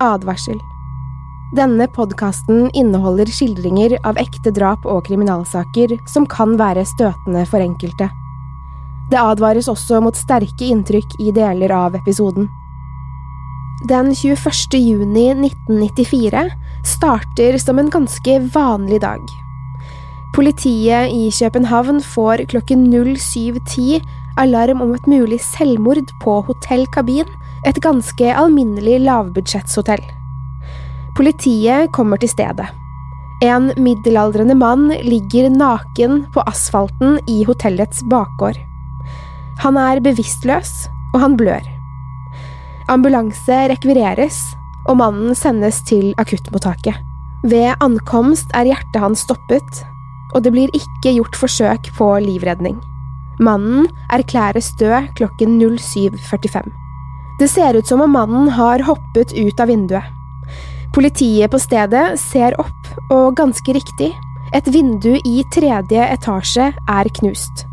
Advarsel. Denne podkasten inneholder skildringer av ekte drap og kriminalsaker som kan være støtende for enkelte. Det advares også mot sterke inntrykk i deler av episoden. Den 21. juni 1994 starter som en ganske vanlig dag. Politiet i København får klokken 07.10 alarm om et mulig selvmord på Hotell Kabin, et ganske alminnelig lavbudsjettshotell. Politiet kommer til stedet. En middelaldrende mann ligger naken på asfalten i hotellets bakgård. Han er bevisstløs, og han blør. Ambulanse rekvireres, og mannen sendes til akuttmottaket. Ved ankomst er hjertet hans stoppet, og det blir ikke gjort forsøk på livredning. Mannen erklæres død klokken 07.45. Det ser ut som om mannen har hoppet ut av vinduet. Politiet på stedet ser opp, og ganske riktig, et vindu i tredje etasje er knust.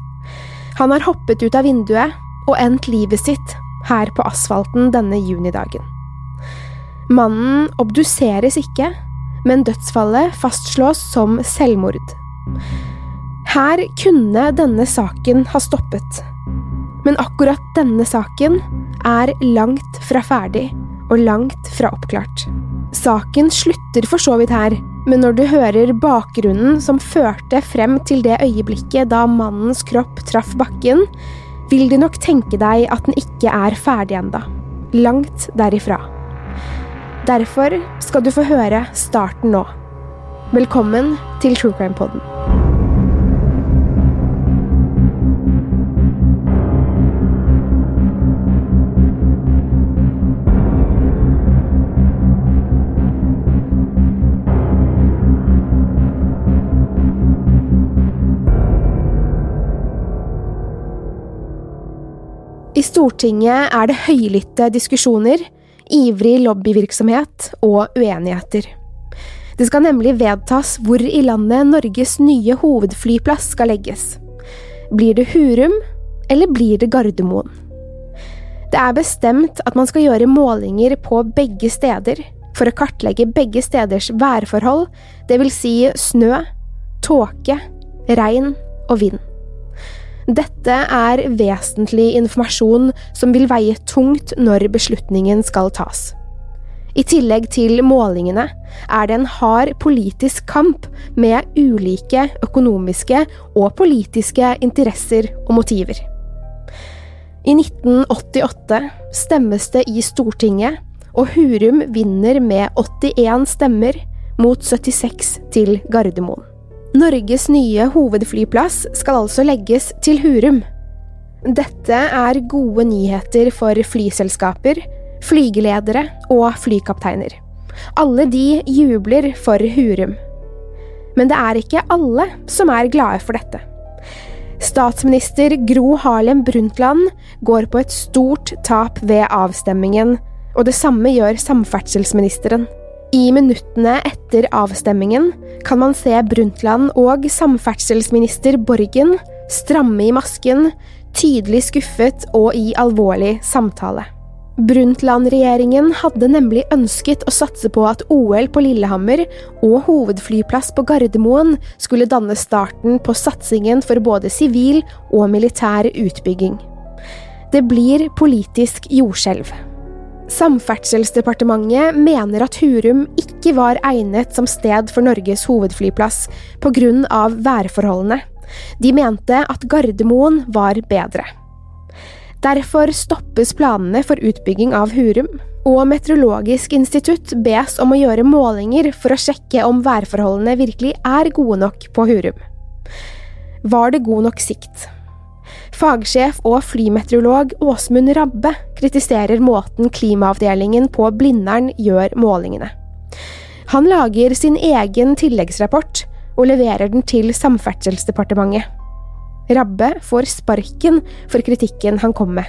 Han har hoppet ut av vinduet og endt livet sitt her på asfalten denne junidagen. Mannen obduseres ikke, men dødsfallet fastslås som selvmord. Her kunne denne saken ha stoppet. Men akkurat denne saken er langt fra ferdig og langt fra oppklart. Saken slutter for så vidt her, men når du hører bakgrunnen som førte frem til det øyeblikket da mannens kropp traff bakken, vil du nok tenke deg at den ikke er ferdig enda. Langt derifra. Derfor skal du få høre starten nå. Velkommen til True Crime Poden. I Stortinget er det høylytte diskusjoner, ivrig lobbyvirksomhet og uenigheter. Det skal nemlig vedtas hvor i landet Norges nye hovedflyplass skal legges. Blir det Hurum, eller blir det Gardermoen? Det er bestemt at man skal gjøre målinger på begge steder for å kartlegge begge steders værforhold, dvs. Si snø, tåke, regn og vind. Dette er vesentlig informasjon som vil veie tungt når beslutningen skal tas. I tillegg til målingene er det en hard politisk kamp med ulike økonomiske og politiske interesser og motiver. I 1988 stemmes det i Stortinget, og Hurum vinner med 81 stemmer mot 76 til Gardermoen. Norges nye hovedflyplass skal altså legges til Hurum. Dette er gode nyheter for flyselskaper, flygeledere og flykapteiner. Alle de jubler for Hurum. Men det er ikke alle som er glade for dette. Statsminister Gro Harlem Brundtland går på et stort tap ved avstemmingen, og det samme gjør samferdselsministeren. I minuttene etter avstemmingen kan man se Brundtland og samferdselsminister Borgen stramme i masken, tydelig skuffet og i alvorlig samtale. Brundtland-regjeringen hadde nemlig ønsket å satse på at OL på Lillehammer og hovedflyplass på Gardermoen skulle danne starten på satsingen for både sivil og militær utbygging. Det blir politisk jordskjelv. Samferdselsdepartementet mener at Hurum ikke var egnet som sted for Norges hovedflyplass av værforholdene. De mente at Gardermoen var bedre. Derfor stoppes planene for utbygging av Hurum, og Meteorologisk institutt bes om å gjøre målinger for å sjekke om værforholdene virkelig er gode nok på Hurum. Var det god nok sikt? Fagsjef og flymeteorolog Åsmund Rabbe kritiserer måten klimaavdelingen på Blindern gjør målingene. Han lager sin egen tilleggsrapport og leverer den til Samferdselsdepartementet. Rabbe får sparken for kritikken han kom med.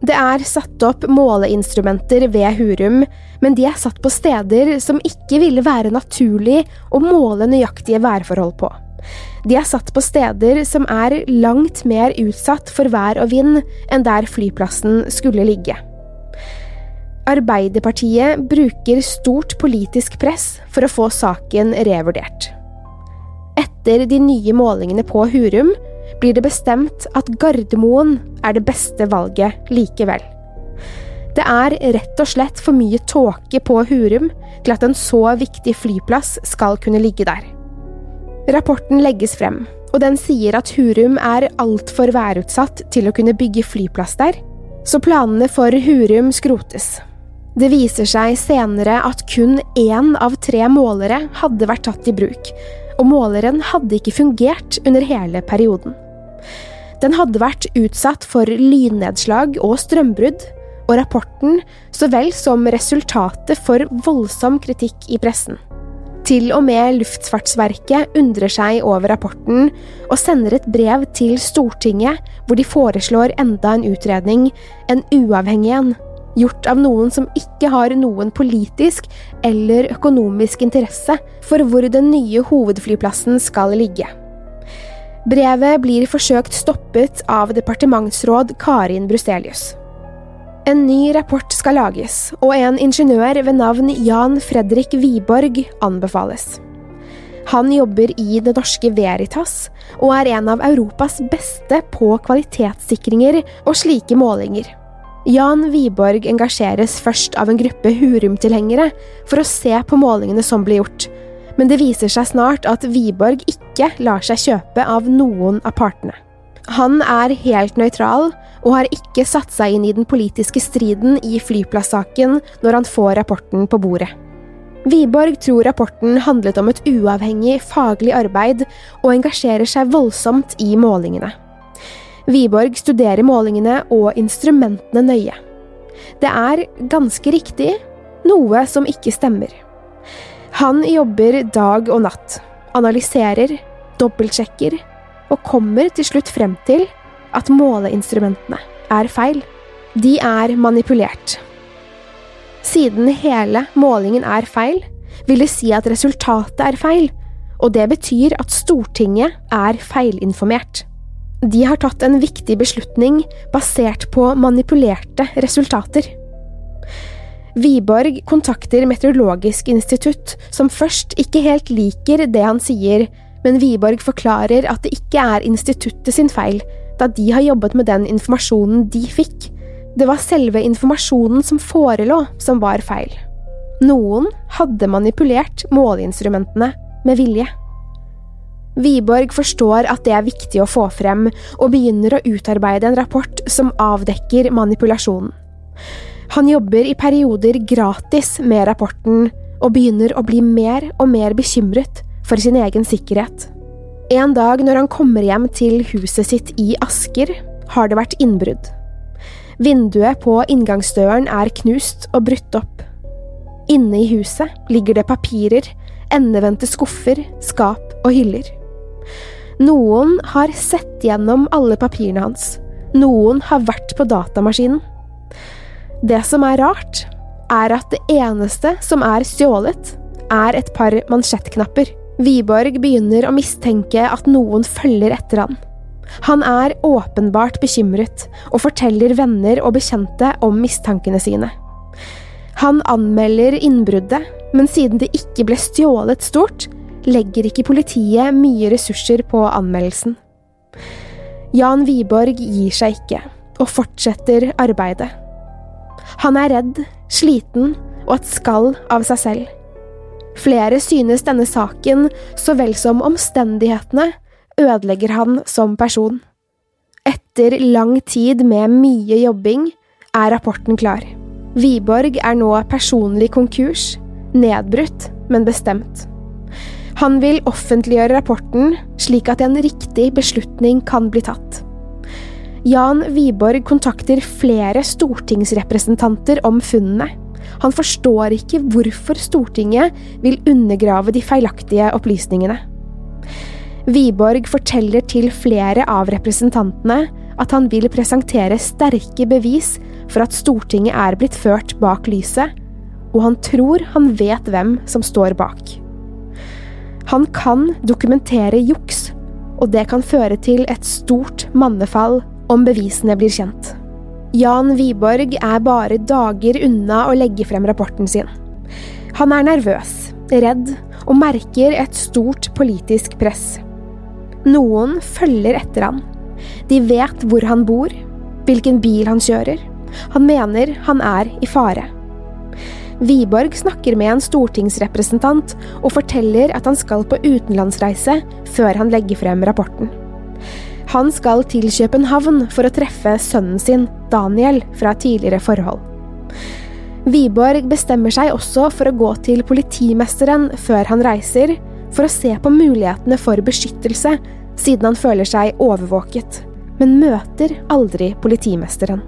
Det er satt opp måleinstrumenter ved Hurum, men de er satt på steder som ikke ville være naturlig å måle nøyaktige værforhold på. De er satt på steder som er langt mer utsatt for vær og vind enn der flyplassen skulle ligge. Arbeiderpartiet bruker stort politisk press for å få saken revurdert. Etter de nye målingene på Hurum blir det bestemt at Gardermoen er det beste valget likevel. Det er rett og slett for mye tåke på Hurum til at en så viktig flyplass skal kunne ligge der. Rapporten legges frem, og den sier at Hurum er altfor værutsatt til å kunne bygge flyplass der, så planene for Hurum skrotes. Det viser seg senere at kun én av tre målere hadde vært tatt i bruk, og måleren hadde ikke fungert under hele perioden. Den hadde vært utsatt for lynnedslag og strømbrudd, og rapporten så vel som resultatet for voldsom kritikk i pressen. Til og med Luftfartsverket undrer seg over rapporten og sender et brev til Stortinget hvor de foreslår enda en utredning, en uavhengig en gjort av noen som ikke har noen politisk eller økonomisk interesse for hvor den nye hovedflyplassen skal ligge. Brevet blir forsøkt stoppet av departementsråd Karin Bruselius. En ny rapport skal lages, og en ingeniør ved navn Jan Fredrik Wiborg anbefales. Han jobber i Det Norske Veritas, og er en av Europas beste på kvalitetssikringer og slike målinger. Jan Wiborg engasjeres først av en gruppe Hurum-tilhengere for å se på målingene som blir gjort, men det viser seg snart at Wiborg ikke lar seg kjøpe av noen av partene. Han er helt nøytral og har ikke satt seg inn i den politiske striden i flyplassaken når han får rapporten på bordet. Wiborg tror rapporten handlet om et uavhengig faglig arbeid, og engasjerer seg voldsomt i målingene. Wiborg studerer målingene og instrumentene nøye. Det er ganske riktig noe som ikke stemmer. Han jobber dag og natt, analyserer, dobbeltsjekker og kommer til slutt frem til at måleinstrumentene er feil. De er manipulert. Siden hele målingen er feil, vil det si at resultatet er feil, og det betyr at Stortinget er feilinformert. De har tatt en viktig beslutning basert på manipulerte resultater. Wiborg kontakter Meteorologisk institutt, som først ikke helt liker det han sier, men Wiborg forklarer at det ikke er instituttet sin feil, da de har jobbet med den informasjonen de fikk. Det var selve informasjonen som forelå, som var feil. Noen hadde manipulert måleinstrumentene med vilje. Wiborg forstår at det er viktig å få frem, og begynner å utarbeide en rapport som avdekker manipulasjonen. Han jobber i perioder gratis med rapporten, og begynner å bli mer og mer bekymret for sin egen sikkerhet. En dag når han kommer hjem til huset sitt i Asker, har det vært innbrudd. Vinduet på inngangsdøren er knust og brutt opp. Inne i huset ligger det papirer, endevendte skuffer, skap og hyller. Noen har sett gjennom alle papirene hans. Noen har vært på datamaskinen. Det som er rart, er at det eneste som er stjålet, er et par mansjettknapper. Wiborg begynner å mistenke at noen følger etter han. Han er åpenbart bekymret, og forteller venner og bekjente om mistankene sine. Han anmelder innbruddet, men siden det ikke ble stjålet stort, legger ikke politiet mye ressurser på anmeldelsen. Jan Wiborg gir seg ikke, og fortsetter arbeidet. Han er redd, sliten og et skall av seg selv. Flere synes denne saken, så vel som omstendighetene, ødelegger han som person. Etter lang tid med mye jobbing er rapporten klar. Wiborg er nå personlig konkurs, nedbrutt, men bestemt. Han vil offentliggjøre rapporten, slik at en riktig beslutning kan bli tatt. Jan Wiborg kontakter flere stortingsrepresentanter om funnene. Han forstår ikke hvorfor Stortinget vil undergrave de feilaktige opplysningene. Wiborg forteller til flere av representantene at han vil presentere sterke bevis for at Stortinget er blitt ført bak lyset, og han tror han vet hvem som står bak. Han kan dokumentere juks, og det kan føre til et stort mannefall om bevisene blir kjent. Jan Wiborg er bare dager unna å legge frem rapporten sin. Han er nervøs, redd og merker et stort politisk press. Noen følger etter han. De vet hvor han bor, hvilken bil han kjører. Han mener han er i fare. Wiborg snakker med en stortingsrepresentant og forteller at han skal på utenlandsreise før han legger frem rapporten. Han skal til København for å treffe sønnen sin, Daniel, fra tidligere forhold. Wiborg bestemmer seg også for å gå til politimesteren før han reiser, for å se på mulighetene for beskyttelse, siden han føler seg overvåket, men møter aldri politimesteren.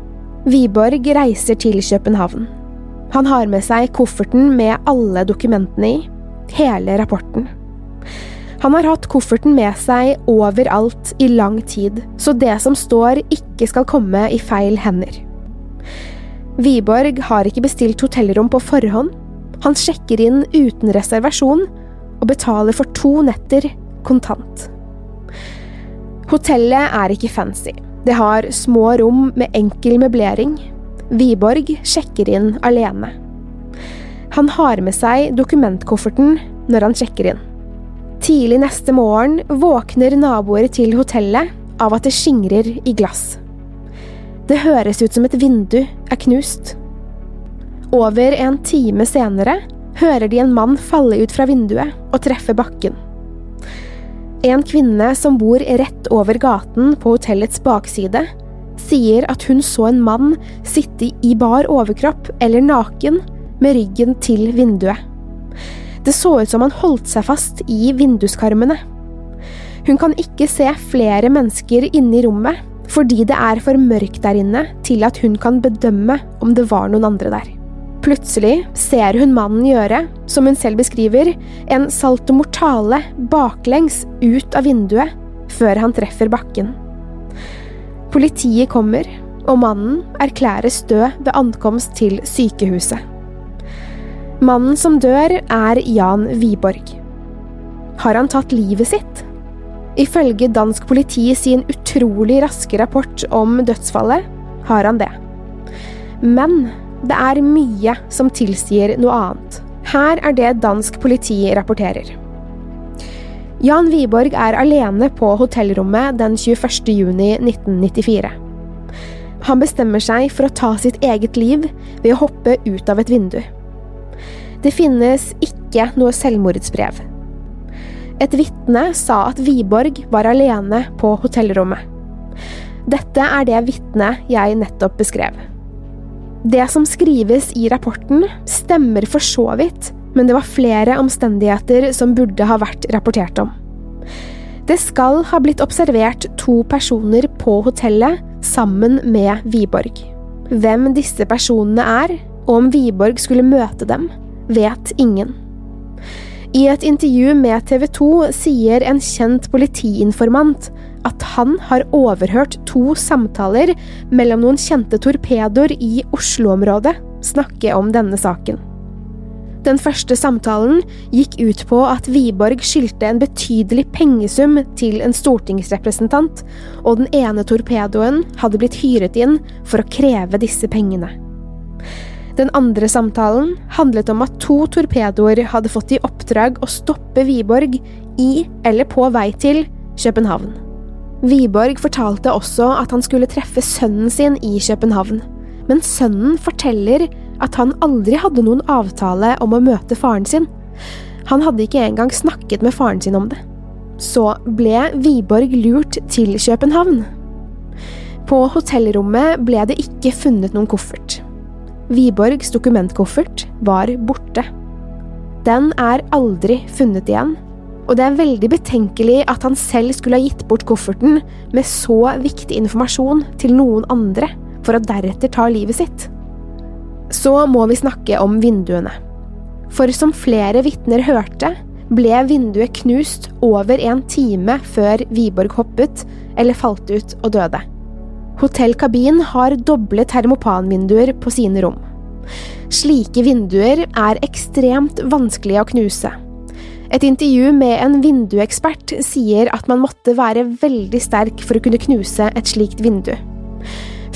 Wiborg reiser til København. Han har med seg kofferten med alle dokumentene i, hele rapporten. Han har hatt kofferten med seg overalt i lang tid, så det som står ikke skal komme i feil hender. Wiborg har ikke bestilt hotellrom på forhånd. Han sjekker inn uten reservasjon og betaler for to netter kontant. Hotellet er ikke fancy. Det har små rom med enkel møblering. Wiborg sjekker inn alene. Han har med seg dokumentkofferten når han sjekker inn. Tidlig neste morgen våkner naboer til hotellet av at det skingrer i glass. Det høres ut som et vindu er knust. Over en time senere hører de en mann falle ut fra vinduet og treffe bakken. En kvinne som bor rett over gaten på hotellets bakside, sier at hun så en mann sitte i bar overkropp eller naken med ryggen til vinduet. Det så ut som han holdt seg fast i vinduskarmene. Hun kan ikke se flere mennesker inne i rommet, fordi det er for mørkt der inne til at hun kan bedømme om det var noen andre der. Plutselig ser hun mannen gjøre, som hun selv beskriver, en salto mortale baklengs ut av vinduet før han treffer bakken. Politiet kommer, og mannen erklæres død ved ankomst til sykehuset. Mannen som dør, er Jan Wiborg. Har han tatt livet sitt? Ifølge dansk politi sin utrolig raske rapport om dødsfallet, har han det. Men det er mye som tilsier noe annet. Her er det dansk politi rapporterer. Jan Wiborg er alene på hotellrommet den 21. juni 1994. Han bestemmer seg for å ta sitt eget liv ved å hoppe ut av et vindu. Det finnes ikke noe selvmordsbrev. Et vitne sa at Wiborg var alene på hotellrommet. Dette er det vitnet jeg nettopp beskrev. Det som skrives i rapporten, stemmer for så vidt, men det var flere omstendigheter som burde ha vært rapportert om. Det skal ha blitt observert to personer på hotellet sammen med Wiborg. Hvem disse personene er, og om Wiborg skulle møte dem, vet ingen. I et intervju med TV 2 sier en kjent politiinformant at han har overhørt to samtaler mellom noen kjente torpedoer i Oslo-området snakke om denne saken. Den første samtalen gikk ut på at Wiborg skyldte en betydelig pengesum til en stortingsrepresentant, og den ene torpedoen hadde blitt hyret inn for å kreve disse pengene. Den andre samtalen handlet om at to torpedoer hadde fått i oppdrag å stoppe Wiborg i eller på vei til København. Wiborg fortalte også at han skulle treffe sønnen sin i København, men sønnen forteller at han aldri hadde noen avtale om å møte faren sin. Han hadde ikke engang snakket med faren sin om det. Så ble Wiborg lurt til København. På hotellrommet ble det ikke funnet noen koffert. Wiborgs dokumentkoffert var borte. Den er aldri funnet igjen, og det er veldig betenkelig at han selv skulle ha gitt bort kofferten med så viktig informasjon til noen andre, for å deretter ta livet sitt. Så må vi snakke om vinduene. For som flere vitner hørte, ble vinduet knust over en time før Wiborg hoppet eller falt ut og døde. Hotell Kabin har doble termopanvinduer på sine rom. Slike vinduer er ekstremt vanskelige å knuse. Et intervju med en vinduekspert sier at man måtte være veldig sterk for å kunne knuse et slikt vindu.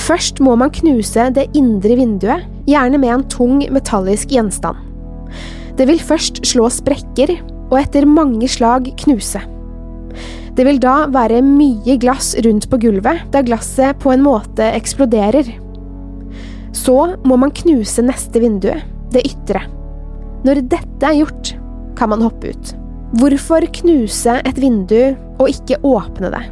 Først må man knuse det indre vinduet, gjerne med en tung metallisk gjenstand. Det vil først slå sprekker, og etter mange slag knuse. Det vil da være mye glass rundt på gulvet, da glasset på en måte eksploderer. Så må man knuse neste vindu, det ytre. Når dette er gjort, kan man hoppe ut. Hvorfor knuse et vindu og ikke åpne det?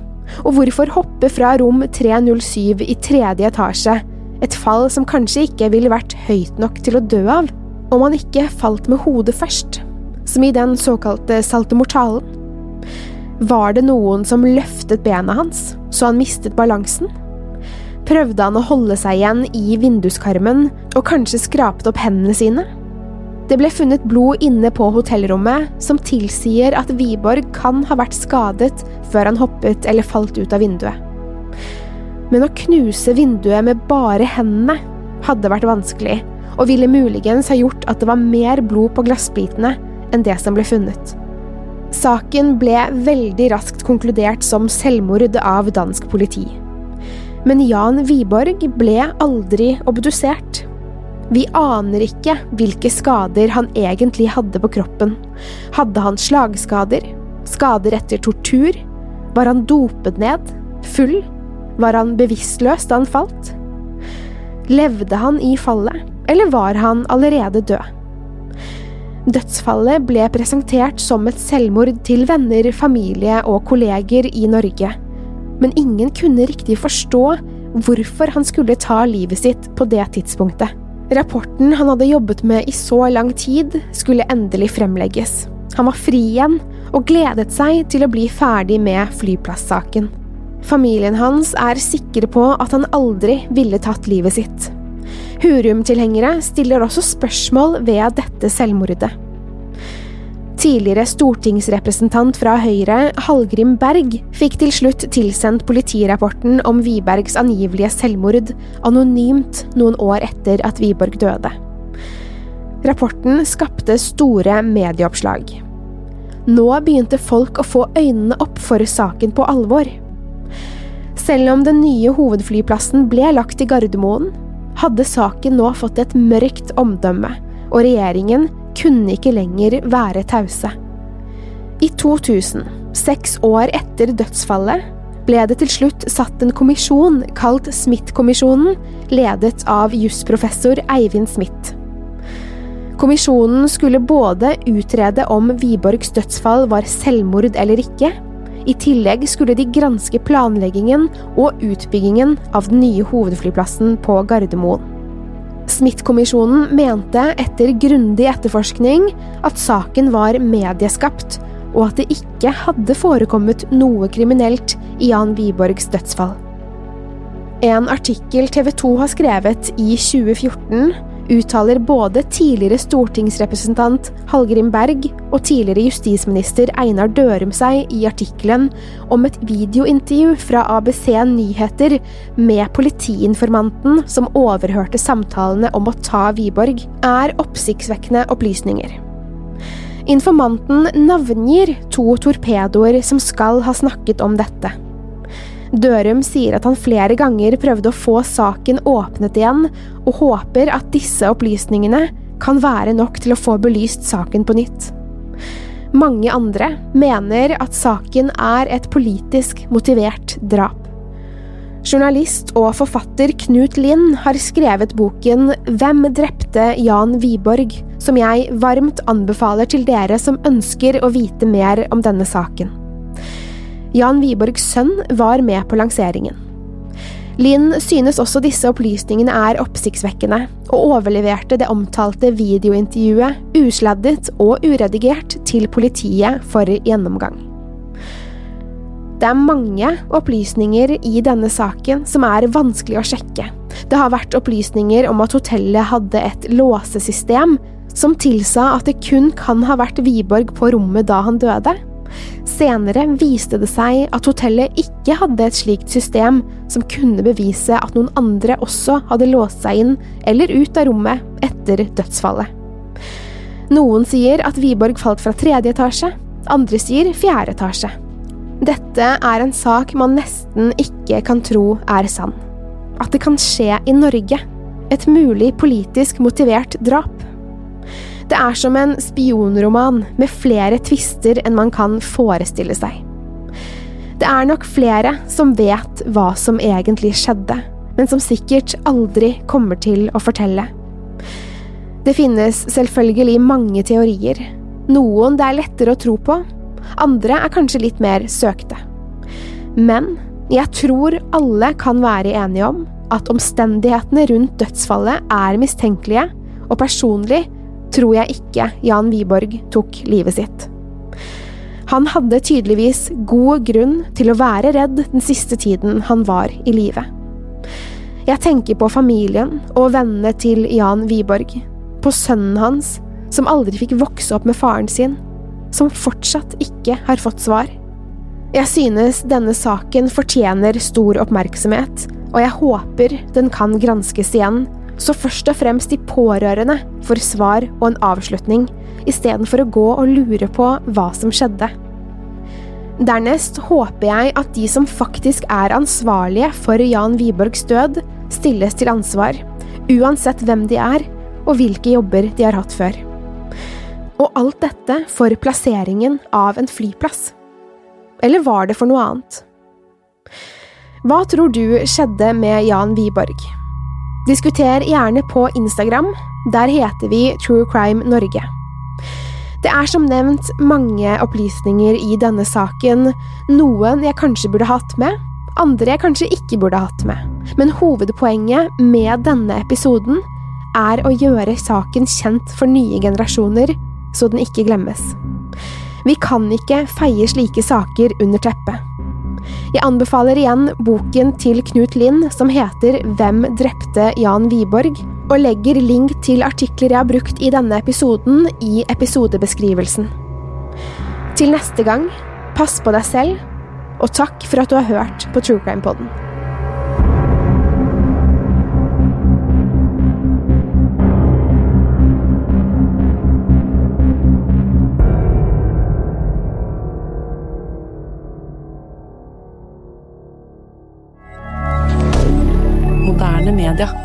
Og hvorfor hoppe fra rom 307 i tredje etasje, et fall som kanskje ikke ville vært høyt nok til å dø av, om man ikke falt med hodet først, som i den såkalte saltomortalen? Var det noen som løftet benet hans, så han mistet balansen? Prøvde han å holde seg igjen i vinduskarmen og kanskje skrapte opp hendene sine? Det ble funnet blod inne på hotellrommet som tilsier at Wiborg kan ha vært skadet før han hoppet eller falt ut av vinduet. Men å knuse vinduet med bare hendene hadde vært vanskelig, og ville muligens ha gjort at det var mer blod på glassbitene enn det som ble funnet. Saken ble veldig raskt konkludert som selvmord av dansk politi. Men Jan Wiborg ble aldri obdusert. Vi aner ikke hvilke skader han egentlig hadde på kroppen. Hadde han slagskader? Skader etter tortur? Var han dopet ned? Full? Var han bevisstløs da han falt? Levde han i fallet, eller var han allerede død? Dødsfallet ble presentert som et selvmord til venner, familie og kolleger i Norge, men ingen kunne riktig forstå hvorfor han skulle ta livet sitt på det tidspunktet. Rapporten han hadde jobbet med i så lang tid, skulle endelig fremlegges. Han var fri igjen, og gledet seg til å bli ferdig med flyplassaken. Familien hans er sikre på at han aldri ville tatt livet sitt. Hurum-tilhengere stiller også spørsmål ved dette selvmordet. Tidligere stortingsrepresentant fra Høyre, Hallgrim Berg, fikk til slutt tilsendt politirapporten om Wibergs angivelige selvmord anonymt noen år etter at Wiborg døde. Rapporten skapte store medieoppslag. Nå begynte folk å få øynene opp for saken på alvor. Selv om den nye hovedflyplassen ble lagt i Gardermoen, hadde saken nå fått et mørkt omdømme, og regjeringen kunne ikke lenger være tause. I 2000, seks år etter dødsfallet, ble det til slutt satt en kommisjon kalt Smith-kommisjonen, ledet av jusprofessor Eivind Smith. Kommisjonen skulle både utrede om Wiborgs dødsfall var selvmord eller ikke, i tillegg skulle de granske planleggingen og utbyggingen av den nye hovedflyplassen på Gardermoen. Smith-kommisjonen mente etter grundig etterforskning at saken var medieskapt, og at det ikke hadde forekommet noe kriminelt i Jan Wiborgs dødsfall. En artikkel TV 2 har skrevet i 2014 uttaler både tidligere stortingsrepresentant Hallgrim Berg og tidligere justisminister Einar Dørum seg i artikkelen om et videointervju fra ABC Nyheter med politiinformanten som overhørte samtalene om å ta Wiborg, er oppsiktsvekkende opplysninger. Informanten navngir to torpedoer som skal ha snakket om dette. Dørum sier at han flere ganger prøvde å få saken åpnet igjen, og håper at disse opplysningene kan være nok til å få belyst saken på nytt. Mange andre mener at saken er et politisk motivert drap. Journalist og forfatter Knut Lind har skrevet boken Hvem drepte Jan Wiborg?, som jeg varmt anbefaler til dere som ønsker å vite mer om denne saken. Jan Wiborgs sønn var med på lanseringen. Linn synes også disse opplysningene er oppsiktsvekkende, og overleverte det omtalte videointervjuet usladdet og uredigert til politiet for gjennomgang. Det er mange opplysninger i denne saken som er vanskelig å sjekke. Det har vært opplysninger om at hotellet hadde et låsesystem som tilsa at det kun kan ha vært Wiborg på rommet da han døde, Senere viste det seg at hotellet ikke hadde et slikt system som kunne bevise at noen andre også hadde låst seg inn eller ut av rommet etter dødsfallet. Noen sier at Wiborg falt fra tredje etasje, andre sier fjerde etasje. Dette er en sak man nesten ikke kan tro er sann. at det kan skje i Norge. Et mulig politisk motivert drap. Det er som en spionroman med flere tvister enn man kan forestille seg. Det er nok flere som vet hva som egentlig skjedde, men som sikkert aldri kommer til å fortelle. Det finnes selvfølgelig mange teorier. Noen det er lettere å tro på, andre er kanskje litt mer søkte. Men jeg tror alle kan være enige om at omstendighetene rundt dødsfallet er mistenkelige, og personlig tror jeg ikke Jan Wiborg tok livet sitt. Han hadde tydeligvis god grunn til å være redd den siste tiden han var i live. Jeg tenker på familien og vennene til Jan Wiborg, på sønnen hans, som aldri fikk vokse opp med faren sin, som fortsatt ikke har fått svar. Jeg synes denne saken fortjener stor oppmerksomhet, og jeg håper den kan granskes igjen, så først og fremst de pårørende får svar og en avslutning, istedenfor å gå og lure på hva som skjedde. Dernest håper jeg at de som faktisk er ansvarlige for Jan Wiborgs død, stilles til ansvar, uansett hvem de er og hvilke jobber de har hatt før. Og alt dette for plasseringen av en flyplass. Eller var det for noe annet? Hva tror du skjedde med Jan Wiborg? Diskuter gjerne på Instagram, der heter vi True Crime Norge. Det er som nevnt mange opplysninger i denne saken, noen jeg kanskje burde hatt med, andre jeg kanskje ikke burde hatt med, men hovedpoenget med denne episoden er å gjøre saken kjent for nye generasjoner, så den ikke glemmes. Vi kan ikke feie slike saker under teppet. Jeg anbefaler igjen boken til Knut Lind som heter Hvem drepte Jan Wiborg, og legger link til artikler jeg har brukt i denne episoden i episodebeskrivelsen. Til neste gang, pass på deg selv, og takk for at du har hørt på True Crime Podden. Canada.